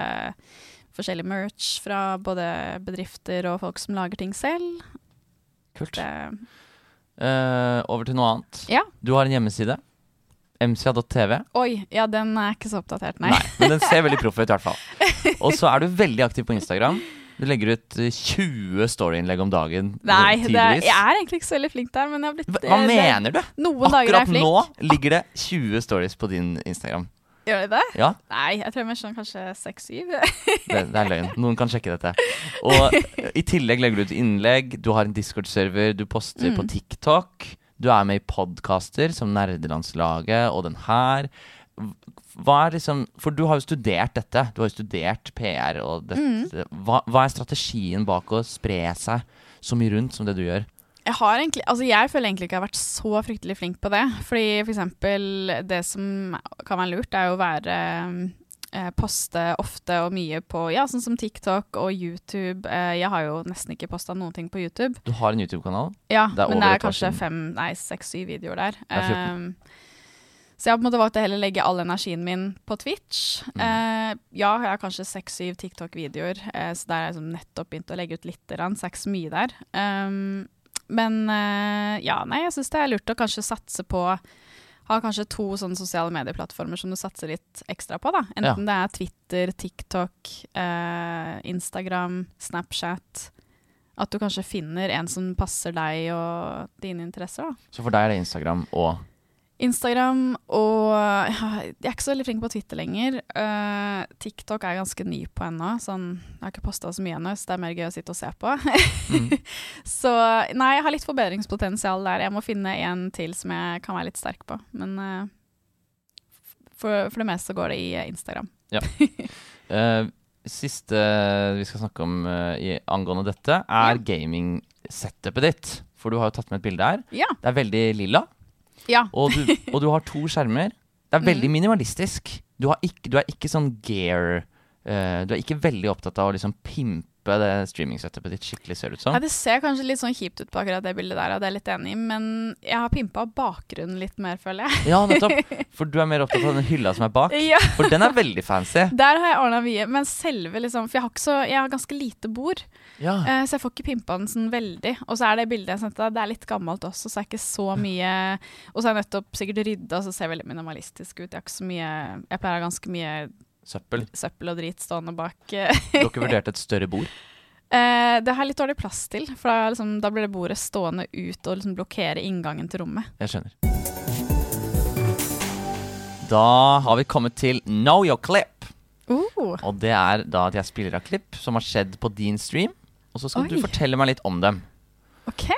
forskjellig merch fra både bedrifter og folk som lager ting selv. Kult. Det, Eh, over til noe annet. Ja. Du har en hjemmeside. mca.tv. oi, ja, den er ikke så oppdatert, nei. Nei, men den ser veldig proff ut, i hvert fall. Og så er du veldig aktiv på Instagram. Du legger ut eh, 20 storyinnlegg om dagen. Nei, det er, jeg er egentlig ikke så veldig flink der, men jeg har blitt Hva, det- mener du? Akkurat nå ligger det 20 stories på din Instagram. Gjør de det? Ja, Nei, jeg tror jeg sånn kanskje seks-syv. det, det er løgn. Noen kan sjekke dette. Og i tillegg legger du ut innlegg, du har en Discord-server, du poster på Mm. TikTok. Du er med i podkaster som Nerdelandslaget og den her. Hva er liksom For du har jo studert dette. Du har jo studert PR og Mm. Hva, hva er strategien bak å spre seg så mye rundt som det du gjør? Jeg har egentlig, altså jeg føler egentlig ikke jeg har vært så fryktelig flink på det. Fordi for eksempel det som kan være lurt, er jo å være eh, Poste ofte og mye på ja, sånn som TikTok og YouTube. Eh, jeg har jo nesten ikke posta noen ting på YouTube. Du har en YouTube-kanal. Ja, Det men det er kanskje fem, nei, seks-syv videoer der. Det er 14. Um, så jeg har på en måte valgt å heller legge all energien min på Twitch. Mm. Eh, ja, jeg har kanskje seks-syv TikTok-videoer, eh, så der har jeg liksom nettopp begynt å legge ut litt. Rann, seks, er ikke så mye der. Um, men eh, ja, nei, jeg syns det er lurt å kanskje satse på ha kanskje to sånne sosiale medieplattformer som du satser litt ekstra på. da. Enten det er Twitter, TikTok, eh, Instagram, Snapchat. At du kanskje finner en som passer deg og dine interesser. da. Så for deg er det Instagram og Instagram og ja, Jeg er ikke så veldig flink på Twitter lenger. Uh, TikTok er jeg ganske ny på ennå. Sånn, jeg har ikke posta så mye ennå, så det er mer gøy å sitte og se på. Mm. så nei, jeg har litt forbedringspotensial der. Jeg må finne en til som jeg kan være litt sterk på. Men uh, for, for det meste så går det i Instagram. Instagram. Uh, Siste vi skal snakke om eh, i, angående dette, er Ja. gaming-setupet ditt. For du har jo tatt med et bilde her. Ja. Det er veldig lilla, ja. og du, og du har to skjermer. Det er veldig Mm. minimalistisk. Du, har ikke, du er ikke sånn gear uh, Du er ikke veldig opptatt av å liksom pimpe det streaming-setupet ditt skikkelig, ser det ut som. Ja, det ser kanskje litt sånn kjipt ut på akkurat det bildet der, og det er jeg litt enig i, men jeg har pimpa bakgrunnen litt mer, føler jeg. Ja, nettopp. For du er mer opptatt av den hylla som er bak. Ja. For den er veldig fancy. Der har jeg ordna mye, men selve liksom For jeg har, så, jeg har ganske lite bord, Ja. uh, så jeg får ikke pimpa den sånn veldig. Og så er det bildet jeg sendte deg, det er litt gammelt også, så det er ikke så mye Og så har jeg nettopp sikkert rydda, så det jeg veldig minimalistisk ut. Jeg har ikke så mye Jeg pleier å ha ganske mye Søppel. søppel og drit stående bak. Dere Du har ikke vurdert et større bord? Eh, det har jeg litt dårlig plass til, for da, liksom, da blir det bordet stående ut og liksom blokkere inngangen til rommet. Jeg skjønner. Da har vi kommet til Know your clip. Uh, Og det er da at jeg spiller av klipp som har skjedd på din stream. Og så skal du fortelle meg litt om dem. OK.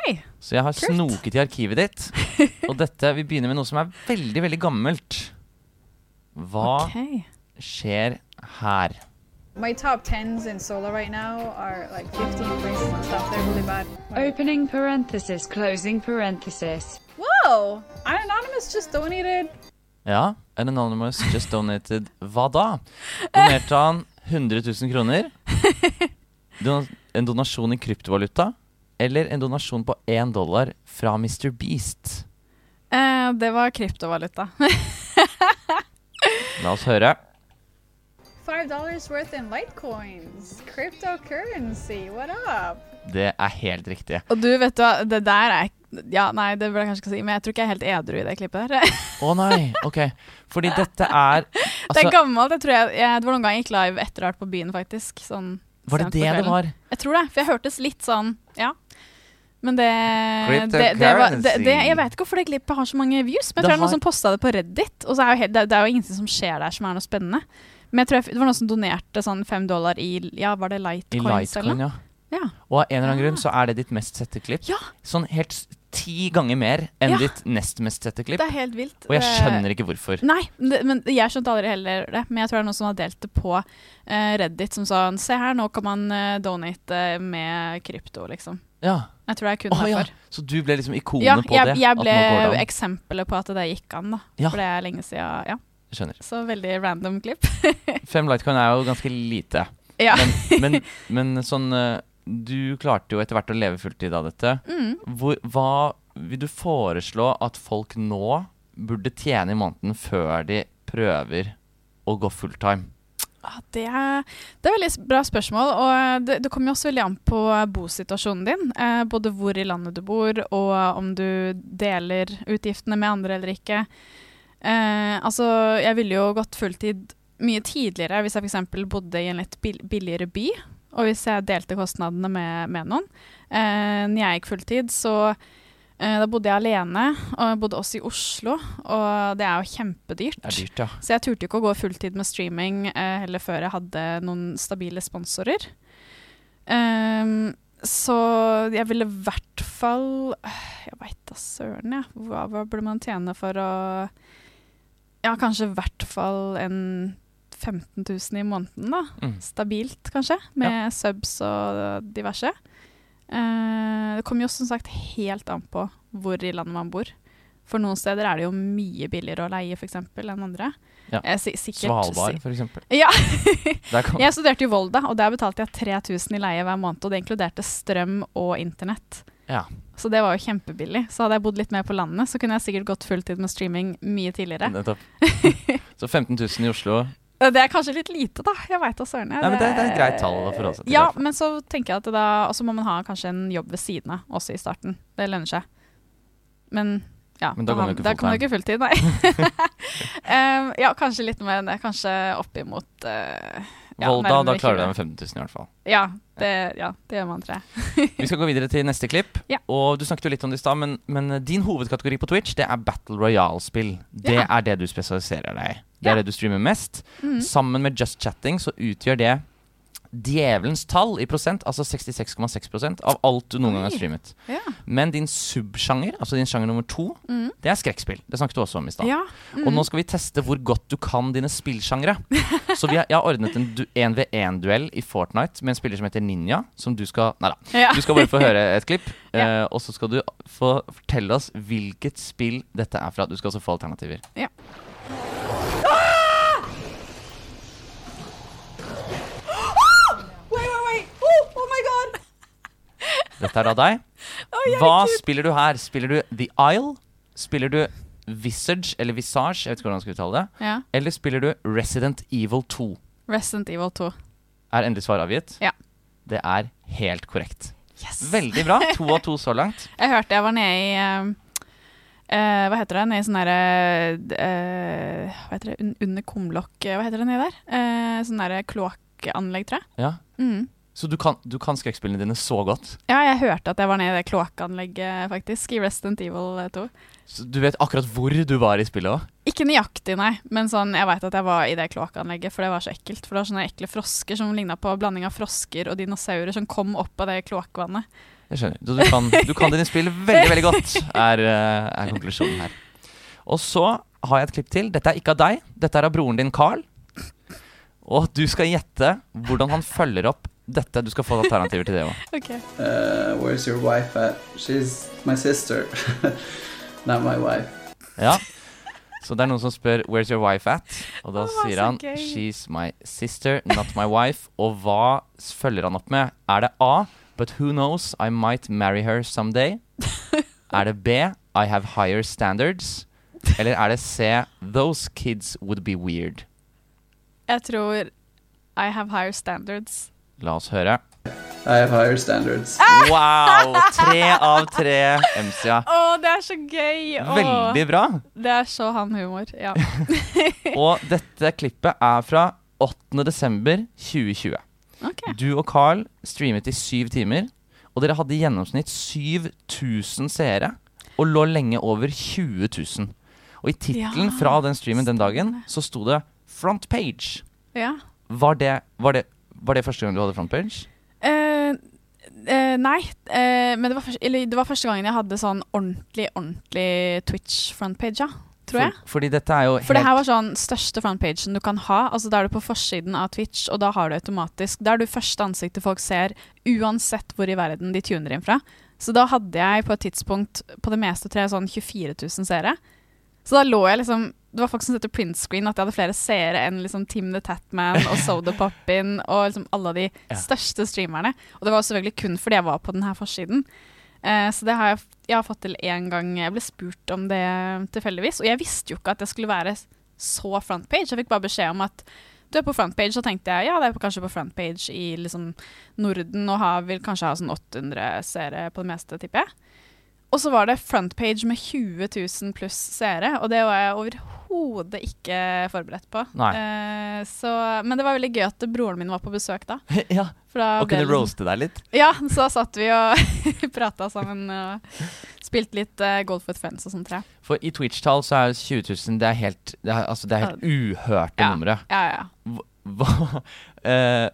Så jeg har Kult. snoket i arkivet ditt. Og dette, vi begynner med noe som er veldig, veldig gammelt. Hva ok. Skjer her? My top tens in solo right now are like 15 places and stuff. They're really bad. Opening parenthesis, closing parenthesis. Whoa! An anonymous just donated. Ja, An Anonymous just donated Hva da? Donerte han 100 000 kroner? Don en donasjon i kryptovaluta? Eller en donasjon på én dollar fra Mr. Beast? Uh, det var kryptovaluta. La oss høre. Five dollars worth in Litecoins. Cryptocurrency. What up? Det er helt riktig. Og du, vet du hva, det der er Ja, nei, det burde jeg kanskje ikke si, men jeg tror ikke jeg er helt edru i det klippet der. Å nei, ok. Fordi dette er det altså, er gammelt. Jeg tror jeg, jeg, det var noen gang jeg gikk live etter Art på byen, faktisk. Sånn Var det det det var? Jeg tror det, for jeg hørtes litt sånn Ja. Men det, det, det, var, det, det Jeg vet ikke hvorfor det klippet har så mange views, men jeg tror det er har- noen som posta det på Reddit. Og så er jo helt, det, det er jo ingenting som skjer der som er noe spennende. Men jeg tror jeg, det var noen som donerte sånn fem dollar i Ja, var det Litecoin? I Litecoin, ja. Ja. Og av en eller annen Ah. grunn så er det ditt mest sette klipp. Ja. Sånn helt ti ganger mer enn Ja. ditt nest mest sette klipp. Det er helt vilt. Og jeg Eh, skjønner ikke hvorfor. Nei, det, men jeg skjønte aldri heller det. Men jeg tror det er noen som har delt det på uh, Reddit som sa Se her, nå kan man uh, donate med krypto, liksom. Ja. Jeg tror det er kun ja. derfor. Så du ble liksom ikonet Ja, på jeg, det? jeg ble eksempelet på at det gikk an, da. Ja. For det er lenge siden. Ja. Skjønner. Så veldig random klipp. Fem lightcoin er jo ganske lite. ja. Men, men, men sånn eh, Du klarte jo etter hvert å leve fulltid av dette. Mm. Hvor, hva vil du foreslå at folk nå burde tjene i måneden før de prøver å gå fulltime? Det, er, det er veldig bra spørsmål, og eh, det, det kommer jo også veldig an på bosituasjonen din. Eh, både hvor i landet du bor, og om du deler utgiftene med andre eller ikke. Eh, altså, jeg ville jo gått fulltid mye tidligere hvis jeg f.eks. bodde i en litt billigere by, og hvis jeg delte kostnadene med, med noen. Eh, når jeg gikk fulltid, så eh, da bodde jeg alene, og jeg bodde også i Oslo, og det er jo kjempedyrt. Det er dyrt, ja. Så jeg turte ikke å gå fulltid med streaming eh, heller før jeg hadde noen stabile sponsorer. Um, så jeg ville i hvert fall Jeg veit da søren, jeg. Hva, hva burde man tjene for å Ja, kanskje i hvert fall en 15 000 i måneden, da. Mm. Stabilt, kanskje. Med subs og diverse. Eh, det kommer jo som sagt helt an på hvor i landet man bor. For noen steder er det jo mye billigere å leie for eksempel, enn andre. Ja. Eh, sikkert- Svalbard, f.eks. Ja. Jeg studerte i Volda, og der betalte jeg 3000 i leie hver måned. Og det inkluderte strøm og internett. ja. Så det var jo kjempebillig. Så hadde jeg bodd litt mer på landet, så kunne jeg sikkert gått fulltid med streaming mye tidligere. Nettopp. Så 15 000 i Oslo. Eh, Det er kanskje litt lite, da. Jeg veit da søren. Det- det er et greit tall å forholde seg til, Ja, men så tenker jeg at da Og så må man ha kanskje en jobb ved siden av, også i starten. Det lønner seg. Men ja, Men da kommer man ikke fulltid, nei. um, ja, kanskje litt mer enn det. Kanskje oppimot uh, ja, Volda, da klarer du deg med 15 000 i hvert fall. Ja, det, ja, det gjør man, tror jeg. Vi skal gå videre til neste klipp. Ja. Og Du snakket jo litt om det i stad, men, men din hovedkategori på Twitch Det er Battle Royale-spill. Det Ja. er det du spesialiserer deg i. Det er det du streamer mest. Mm. Sammen med Just Chatting så utgjør det djevelens tall i prosent, altså 66,6% av alt du noen gang har streamet. Ja. Men din subsjanger, altså din sjanger nummer to, mm. det er skrekkspill. Det snakket du også om i stad. ja. Og nå skal vi teste hvor godt du kan dine spillsjangre. Så vi har, jeg har ordnet en du- 1v1-duell i Fortnite med en spiller som heter Ninja. Som du skal Nei da. Ja. Du skal bare få høre et klipp, eh, og så skal du få fortelle oss hvilket spill dette er fra. Du skal også få alternativer. Ja. Wait, wait, wait. Oh, oh my god. Dette er da deg. Hva spiller du her? Spiller du The Isle? Spiller du Visage, eller Visage, jeg vet ikke hvordan man skal uttale det. Ja. Eller spiller du Resident Evil 2? Resident Evil 2. Er endelig svar avgitt? Ja. Det er helt korrekt. Yes. Veldig bra. To av to så langt. Jeg hørte jeg var nede i uh, eh, Hva heter det? Nede i sånn derre uh, Hva heter det? Un under kumlokk Hva heter det nede der? Uh, sånn derre kloakkanlegg, tror jeg. Ja. Mm. Så du kan, du kan skrekkspillene dine så godt. Ja, jeg hørte at jeg var nede i det kloakkanlegget, faktisk, i Resident Evil 2. Så du vet akkurat hvor du var i spillet òg. Ikke nøyaktig, nei, men sånn, jeg veit at jeg var i det kloakkanlegget, for det var så ekkelt. For det var sånne ekle frosker som ligna på blanding av frosker og dinosaurer som kom opp av det kloakkvannet. Jeg skjønner. Du kan, du kan dine spill veldig, veldig godt, er, eh, er konklusjonen her. Og så har jeg et klipp til. Dette er ikke av deg. Dette er av broren din Carl. Og du skal gjette hvordan han følger opp dette. Du skal få alternativer til det òg. Okay. Uh, where's your wife at? She's my sister, not my wife. Ja. Så det er noen som spør 'Where's your wife at?' Og da oh, sier han gøy. 'She's my sister, not my wife'. Og hva følger han opp med? Er det A 'But who knows, I might marry her someday'? er det B 'I have higher standards'? Eller er det C 'Those kids would be weird'? Jeg tror I have higher standards. La oss høre. I have higher standards. Wow! Tre av tre MC-a. Å, det er så gøy! Å, Veldig bra. Det er så han humor. Ja. Og dette klippet er fra 8. desember 2020. Ok. Du og Carl streamet i syv timer, og dere hadde i gjennomsnitt 7000 seere, og lå lenge over 20 000. Og i tittelen Ja, fra den streamen den dagen, så sto det 'Front Page'. ja. Var det, var, det, var det første gang du hadde frontpage? Uh, Eh, eh, nei, uh, men det var, første, eller, det var første gangen jeg hadde sånn ordentlig, ordentlig Twitch frontpage, ja. Tror jeg. For, fordi dette er jo For det her var sånn største frontpagen du kan ha. Altså Da er du på forsiden av Twitch, og da har du automatisk Da er du første ansiktet folk ser, uansett hvor i verden de tuner inn fra. Så da hadde jeg på et tidspunkt på det meste tre sånn 24 000 seere. Så da lå jeg liksom Det var folk som sette print screen at jeg hadde flere seere enn liksom Tim the Tatman og Soda Poppin og liksom alle de Ja. største streamerne. Og det var selvfølgelig kun fordi jeg var på denne forsiden. Eh, så det har jeg, jeg har fått til én gang. Jeg ble spurt om det tilfeldigvis. Og jeg visste jo ikke at det skulle være så frontpage. Jeg fikk bare beskjed om at du er på frontpage, så tenkte jeg ja, det er kanskje på frontpage i liksom Norden og har, vil kanskje ha sånn 800 seere på det meste, tipper jeg. Og så var det frontpage med 20 000 pluss seere, og det var jeg overhodet ikke forberedt på. Eh, så, men det var veldig gøy at broren min var på besøk da. ja. Da Og kunne roaste deg litt. Ja, så satt vi og prata sammen og spilte litt uh, Golf with Friends og sånt, tror. For i Twitch-tall så er 20 000 Det er helt, det er, altså, det er helt uhørte Ja. numre. Ja, ja. Hva, uh,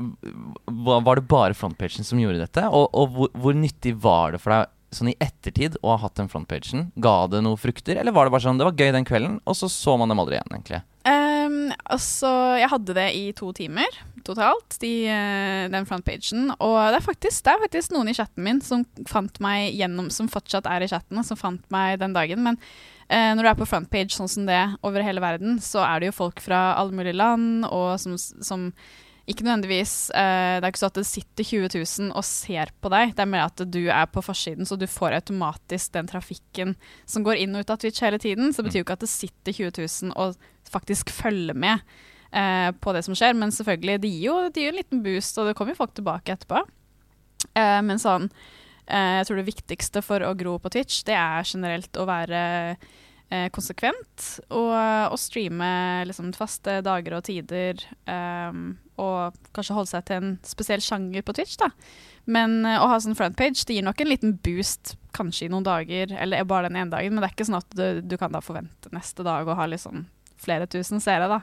var det bare frontpagen som gjorde dette? Og, og hvor, hvor nyttig var det for deg sånn i ettertid å ha hatt den frontpagen? Ga det noen frukter, eller var det bare sånn det var gøy den kvelden, og så så man dem aldri igjen, egentlig? Um, altså, jeg hadde det i to timer totalt, de, eh, den frontpagen. Og det er, faktisk, det er faktisk noen i chatten min som fant meg gjennom, som fortsatt er i chatten, og som fant meg den dagen. Men uh, når du er på frontpage sånn som det over hele verden, så er det jo folk fra alle mulige land, og som, som ikke nødvendigvis eh, Det er ikke så at det sitter 20 000 og ser på deg. Det er mer at du er på forsiden, så du får automatisk den trafikken som går inn og ut av Twitch hele tiden. Så det betyr jo ikke at det sitter 20 000 og faktisk følger med eh, på det som skjer. Men selvfølgelig, det gir jo, det gir jo en liten boost, og det kommer jo folk tilbake etterpå. Eh, men sånn eh, Jeg tror det viktigste for å gro på Twitch, det er generelt å være konsekvent og, og streame liksom faste dager og tider. Um, og kanskje holde seg til en spesiell sjanger på Twitch, da. Men eh, å ha sånn frontpage det gir nok en liten boost kanskje i noen dager, eller bare den ene dagen. Men det er ikke sånn at du, du kan da forvente neste dag å ha liksom flere tusen seere, da.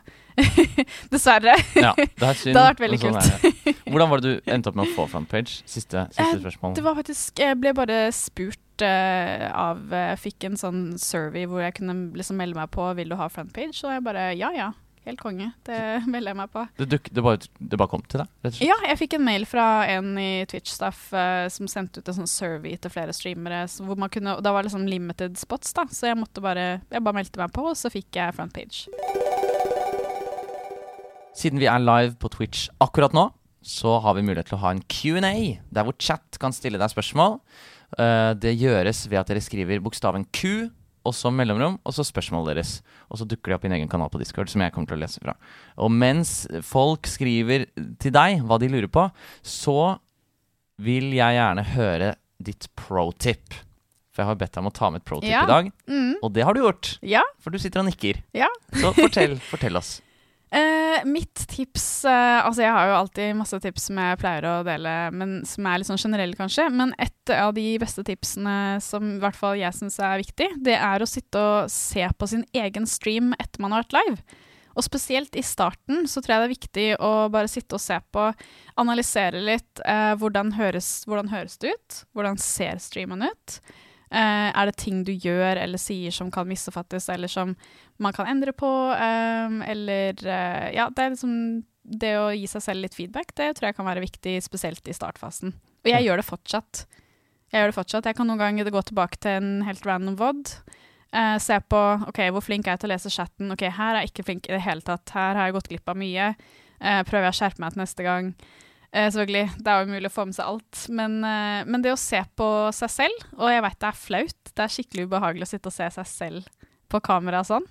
Dessverre. Ja, det. Det hadde vært veldig sånn kult. Hvordan var det du endte opp med å få frontpage? Siste, siste Eh, spørsmål. Det var faktisk Jeg ble bare spurt eh, av Jeg fikk en sånn survey hvor jeg kunne liksom melde meg på Vil du ha frontpage, og jeg bare ja ja. Helt konge. Det melder jeg meg på. Det, duk, det, bare, det bare kom til deg? Ja, jeg fikk en mail fra en i Twitch-staff uh, som sendte ut en sånn survey til flere streamere. Så hvor man kunne, og da var det liksom limited spots, da, så jeg måtte bare Jeg bare meldte meg på, og så fikk jeg frontpage. Siden vi er live på Twitch akkurat nå, så har vi mulighet til å ha en Q&A, der hvor chat kan stille deg spørsmål. Eh, det gjøres ved at dere skriver bokstaven Q, og så mellomrom, og så spørsmålet deres. Og så dukker de opp i en egen kanal på Discord, som jeg kommer til å lese fra. Og mens folk skriver til deg hva de lurer på, så vil jeg gjerne høre ditt pro-tip. For jeg har bedt deg om å ta med et pro-tip Ja. i dag, Mm, og det har du gjort. ja. For du sitter og nikker. Ja. Så fortell, fortell oss. Eh, mitt tips eh, Altså, jeg har jo alltid masse tips som jeg pleier å dele, men som er litt sånn generelle, kanskje. Men et av de beste tipsene som i hvert fall jeg syns er viktig, det er å sitte og se på sin egen stream etter man har vært live. Og spesielt i starten så tror jeg det er viktig å bare sitte og se på, analysere litt. Eh, hvordan, høres, hvordan høres det ut? Hvordan ser streamen ut? Eh, er det ting du gjør eller sier som kan misoppfattes, eller som man kan endre på? Um, eller uh, Ja, det er liksom Det å gi seg selv litt feedback, det tror jeg kan være viktig, spesielt i startfasen. Og jeg gjør det fortsatt. Jeg gjør det fortsatt. Jeg kan noen ganger gå tilbake til en helt random VOD. Uh, se på ok, hvor flink er jeg til å lese chatten. Ok, her er jeg ikke flink i det hele tatt. Her har jeg gått glipp av mye. Prøver jeg å skjerpe meg til neste gang. Eh, selvfølgelig, Det er jo umulig å få med seg alt, men, eh, men det å se på seg selv Og jeg veit det er flaut, det er skikkelig ubehagelig å sitte og se seg selv på kamera og sånn,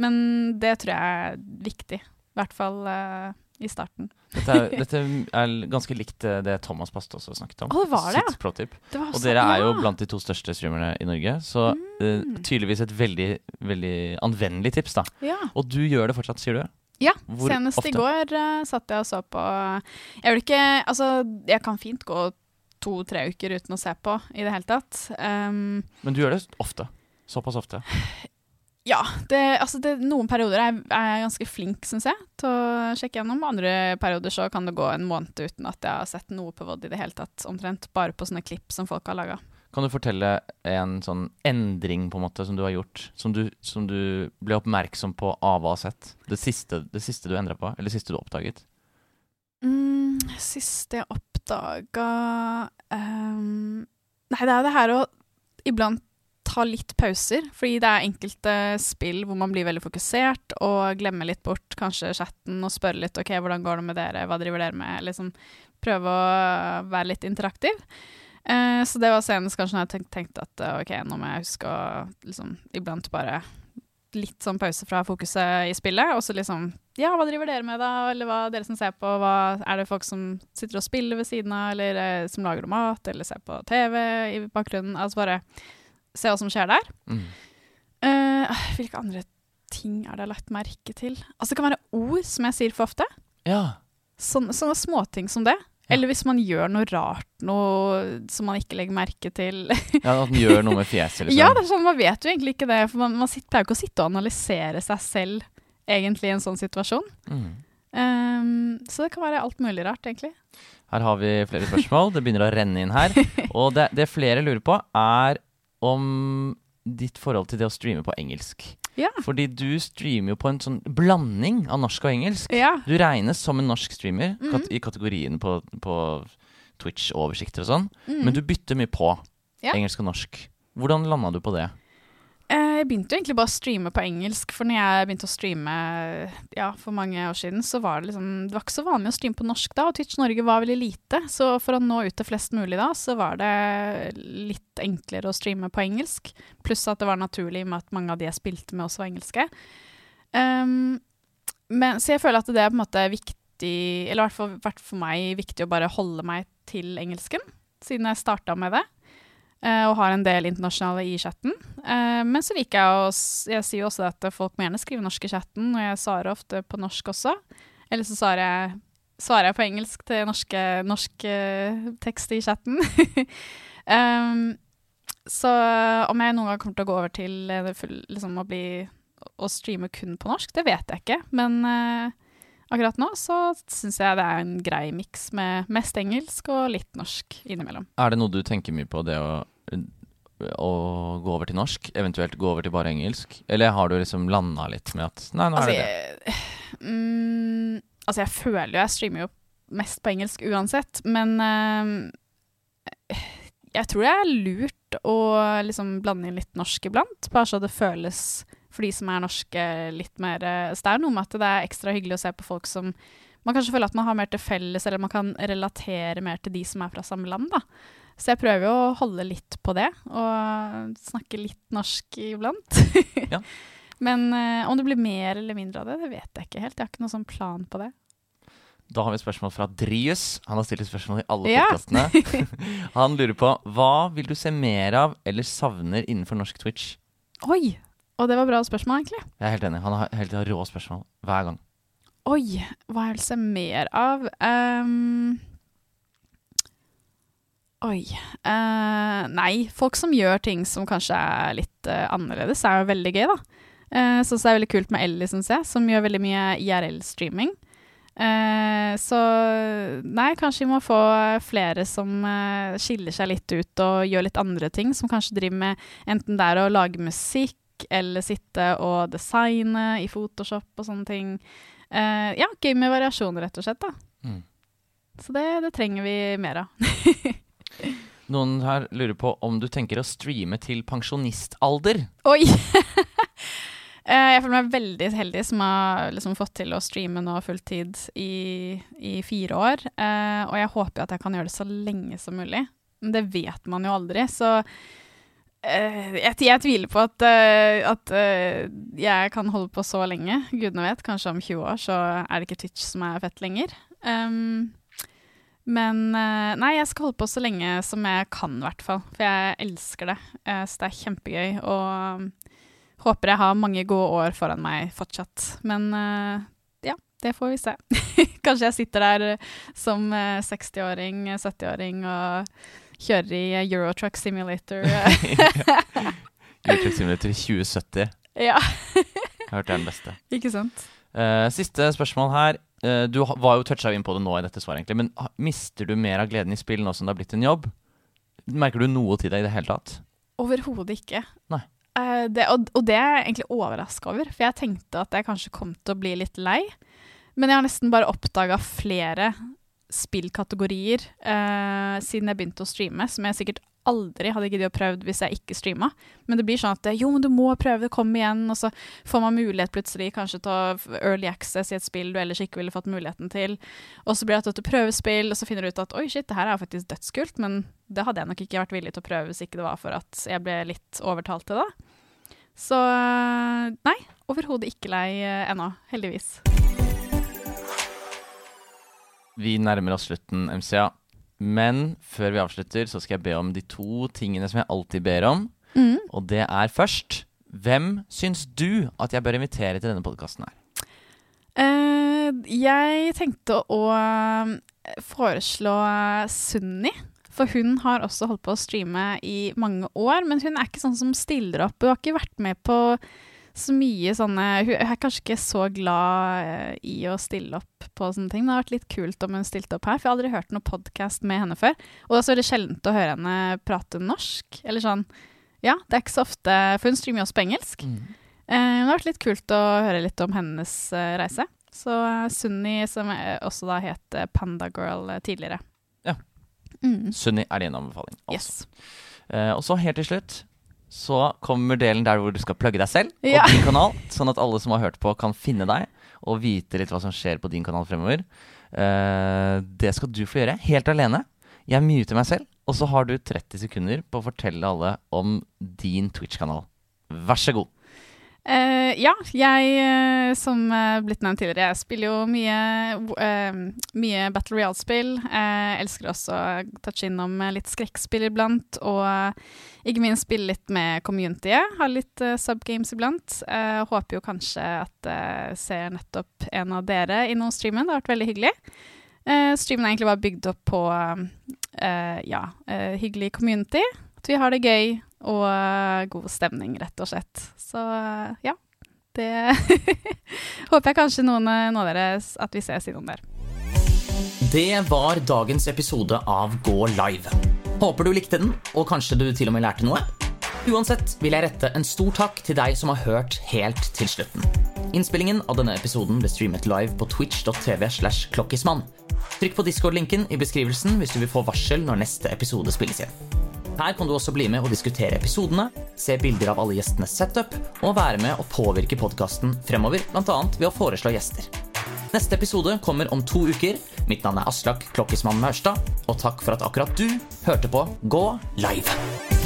men det tror jeg er viktig. I hvert fall eh, i starten. Dette er, dette er ganske likt eh, det Thomas Paste også snakket om. Oh, det var det, Sitt pro-tip. Og dere er jo ja. blant de to største streamerne i Norge, så eh, Mm. tydeligvis et veldig, veldig anvendelig tips, da. Ja. Og du gjør det fortsatt, sier du? Ja, Hvor senest ofte? i går uh, satt jeg og så på Jeg vil ikke Altså, jeg kan fint gå to-tre uker uten å se på i det hele tatt. Um, Men du gjør det ofte. Såpass ofte. ja, det, altså det, noen perioder er, jeg ganske flink, syns jeg, til å sjekke gjennom. Andre perioder så kan det gå en måned uten at jeg har sett noe på VOD i det hele tatt, omtrent. Bare på sånne klipp som folk har laga. Kan du fortelle en sånn endring på en måte som du har gjort, som du, som du ble oppmerksom på av å ha sett? Det siste, det siste du endra på, eller det siste du oppdaget? Mm, siste jeg oppdaga um, Nei, det er det her å iblant ta litt pauser, fordi det er enkelte spill hvor man blir veldig fokusert og glemmer litt bort kanskje chatten og spørre litt OK, hvordan går det med dere, hva driver dere med? Liksom prøve å være litt interaktiv. Eh, så det var senest kanskje når jeg tenk, tenkte at eh, OK, nå må jeg huske å liksom iblant bare litt sånn pause fra fokuset i spillet, og så liksom Ja, hva driver dere med, da? Eller hva dere som ser på? Hva, er det folk som sitter og spiller ved siden av, eller eh, som lager noe mat, eller ser på TV i bakgrunnen? Altså bare se hva som skjer der. Mm. Eh, hvilke andre ting er det jeg har lagt merke til? Altså, det kan være ord som jeg sier for ofte. Ja. Sånne, sånne småting som det. Eller hvis man gjør noe rart, noe som man ikke legger merke til. ja, at man gjør noe med fjeset, liksom. Ja, det er sånn, man vet jo egentlig ikke det. For man, man sitter, pleier jo ikke å sitte og analysere seg selv egentlig i en sånn situasjon. Mm. Um, så det kan være alt mulig rart, egentlig. Her har vi flere spørsmål. Det begynner å renne inn her. Og det, det flere lurer på, er om ditt forhold til det å streame på engelsk. Ja. Fordi du streamer jo på en sånn blanding av norsk og engelsk. Ja. Du regnes som en norsk streamer mm kat i kategorien på, på Twitch-oversikter og sånn. Mm. Men du bytter mye på Ja. engelsk og norsk. Hvordan landa du på det? Eh, Jeg begynte jo egentlig bare å streame på engelsk, for når jeg begynte å streame ja, for mange år siden, så var det liksom Det var ikke så vanlig å streame på norsk da, og Twitch Norge var veldig lite. Så for å nå ut til flest mulig da, så var det litt enklere å streame på engelsk. Pluss at det var naturlig med at mange av de jeg spilte med, også var engelske. Um, men, så jeg føler at det er på en måte viktig, eller i hvert fall vært for meg viktig å bare holde meg til engelsken, siden jeg starta med det. Eh, og har en del internasjonale i chatten. Eh, men så liker jeg å Jeg sier jo også at folk må gjerne skrive norsk i chatten, og jeg svarer ofte på norsk også. Eller så svarer jeg, svarer jeg på engelsk til norske, norsk eh, tekst i chatten. um, så om jeg noen gang kommer til å gå over til liksom å bli å streame kun på norsk, det vet jeg ikke. Men uh, akkurat nå så syns jeg det er en grei miks med mest engelsk og litt norsk innimellom. Er det noe du tenker mye på, det å, å gå over til norsk? Eventuelt gå over til bare engelsk? Eller har du liksom landa litt med at Nei, nå er Altså, det det. jeg, mm, altså, jeg føler jo Jeg streamer jo mest på engelsk uansett, men eh, jeg tror det er lurt å liksom blande inn litt norsk iblant, bare så det føles for de som er norske, litt mer eh, Så det er noe med at det er ekstra hyggelig å se på folk som man kanskje føler at man har mer til felles, eller man kan relatere mer til de som er fra samme land, da. Så jeg prøver jo å holde litt på det, og snakke litt norsk iblant. Ja. Men uh, om det blir mer eller mindre av det, det vet jeg ikke helt. Jeg har ikke noen sånn plan på det. Da har vi et spørsmål fra Drius. Han har stilt spørsmål i alle Ja. podkastene. Han lurer på hva vil du se mer av eller savner innenfor norsk Twitch? Oi! Og det var bra spørsmål, egentlig. Jeg er helt enig. Han har helt rå spørsmål hver gang. Oi, hva jeg vil se mer av Ehm, Oi Uh, Nei, folk som gjør ting som kanskje er litt uh, annerledes, er jo veldig gøy, da. Uh, så, det er veldig kult med Ellie, syns jeg, som gjør veldig mye IRL-streaming. Uh, så nei, kanskje vi må få flere som skiller seg litt ut og gjør litt andre ting, som kanskje driver med enten det er å lage musikk, eller sitte og designe i Photoshop og sånne ting. Ja, gøy med variasjon, rett og slett. da. Mm. Så det, det trenger vi mer av. Noen her lurer på om du tenker å streame til pensjonistalder. Oi! Eh, jeg føler meg veldig heldig som har liksom fått til å streame nå fulltid i, i fire år. Eh, og jeg håper at jeg kan gjøre det så lenge som mulig. Men det vet man jo aldri, så eh, jeg, jeg tviler på at, at jeg kan holde på så lenge. Gudene vet, kanskje om 20 år så er det ikke Twitch som er fett lenger. Um, men eh, nei, jeg skal holde på så lenge som jeg kan, i hvert fall. For jeg elsker det. Eh, så det er kjempegøy. Og håper jeg har mange gode år foran meg fortsatt. Men eh, ja, det får vi se. Kanskje jeg sitter der som eh, 60-åring, 70-åring og kjører i Eurotruck Simulator. Eurotruck Simulator 2070. ja, Jeg har hørt det er den beste. ikke sant? Siste spørsmål her. Eh, du var jo toucha inn på det nå i dette svaret, egentlig. Men mister du mer av gleden i spill nå som det har blitt en jobb? Merker du noe til deg i det hele tatt? Overhodet ikke. Nei. Uh, det, og, og det er jeg egentlig overraska over, for jeg tenkte at jeg kanskje kom til å bli litt lei. Men jeg har nesten bare oppdaga flere spillkategorier uh, siden jeg begynte å streame, som jeg sikkert aldri hadde giddet å prøvd hvis jeg ikke streama. Men det blir sånn at jo, men du må prøve, kom igjen, og så får man mulighet plutselig kanskje til early access i et spill du ellers ikke ville fått muligheten til. Og så blir det at du prøver spill, og så finner du ut at oi, shit, det her er jo faktisk dødskult, men det hadde jeg nok ikke vært villig til å prøve hvis ikke det var for at jeg ble litt overtalt til det. Så eh, nei, overhodet ikke lei eh, ennå, heldigvis. Vi nærmer oss slutten, MCA. Men før vi avslutter, så skal jeg be om de to tingene som jeg alltid ber om. Mm. Og det er først Hvem syns du at jeg bør invitere til denne podkasten her? Uh, jeg tenkte å eh, foreslå Sunni. For hun har også holdt på å streame i mange år, men hun er ikke sånn som stiller opp. Hun har ikke vært med på så mye sånne Hun er kanskje ikke så glad eh, i å stille opp på sånne ting. Det har vært litt kult om hun stilte opp her, for jeg har aldri hørt noen podkast med henne før. Og det er så veldig sjeldent å høre henne prate norsk. Eller sånn Ja, det er ikke så ofte For hun streamer jo også på engelsk. Mm. Eh, det har vært litt kult å høre litt om hennes eh, reise. Så eh, Sunni, som eh, også da het Pandagirl Panda Girl tidligere. Ja. Mm. Sunni er din anbefaling. Altså. Yes. Eh, og så helt til slutt så kommer delen der hvor du skal plugge deg selv Ja. og din kanal, sånn at alle som har hørt på, kan finne deg og vite litt hva som skjer på din kanal fremover. Uh, det skal du få gjøre helt alene. Jeg muter meg selv, og så har du 30 sekunder på å fortelle alle om din Twitch-kanal. Vær så god. Eh, ja, jeg, eh, som uh, blitt nevnt tidligere, jeg spiller jo mye, uh, mye Battle Royale-spill. Jeg elsker også å touche innom eh, litt skrekkspill iblant, og eh, ikke minst spille litt med communityet. Har litt uh, subgames iblant. Eh, håper jo kanskje at jeg ser nettopp en av dere innom streamen. Det har vært veldig hyggelig. Eh, streamen er egentlig bare bygd opp på eh, ja, eh, hyggelig community. At vi har det gøy og eh, god stemning, rett og slett. Så eh, ja. Det håper jeg kanskje noen, eh, av dere at vi ses innom der. Det var dagens episode av Gå live. Håper du likte den, og kanskje du til og med lærte noe. Uansett vil jeg rette en stor takk til deg som har hørt helt til slutten. Innspillingen av denne episoden ble streamet live på twitch.tv slash klokkismann. Trykk på Discord-linken i beskrivelsen hvis du vil få varsel når neste episode spilles inn. Her kan du også bli med og diskutere episodene, se bilder av alle gjestenes setup, og være med og påvirke podkasten fremover, bl.a. ved å foreslå gjester. Neste episode kommer om to uker. Mitt navn er Aslak Klokkismann Maurstad, og takk for at akkurat du hørte på Gå live.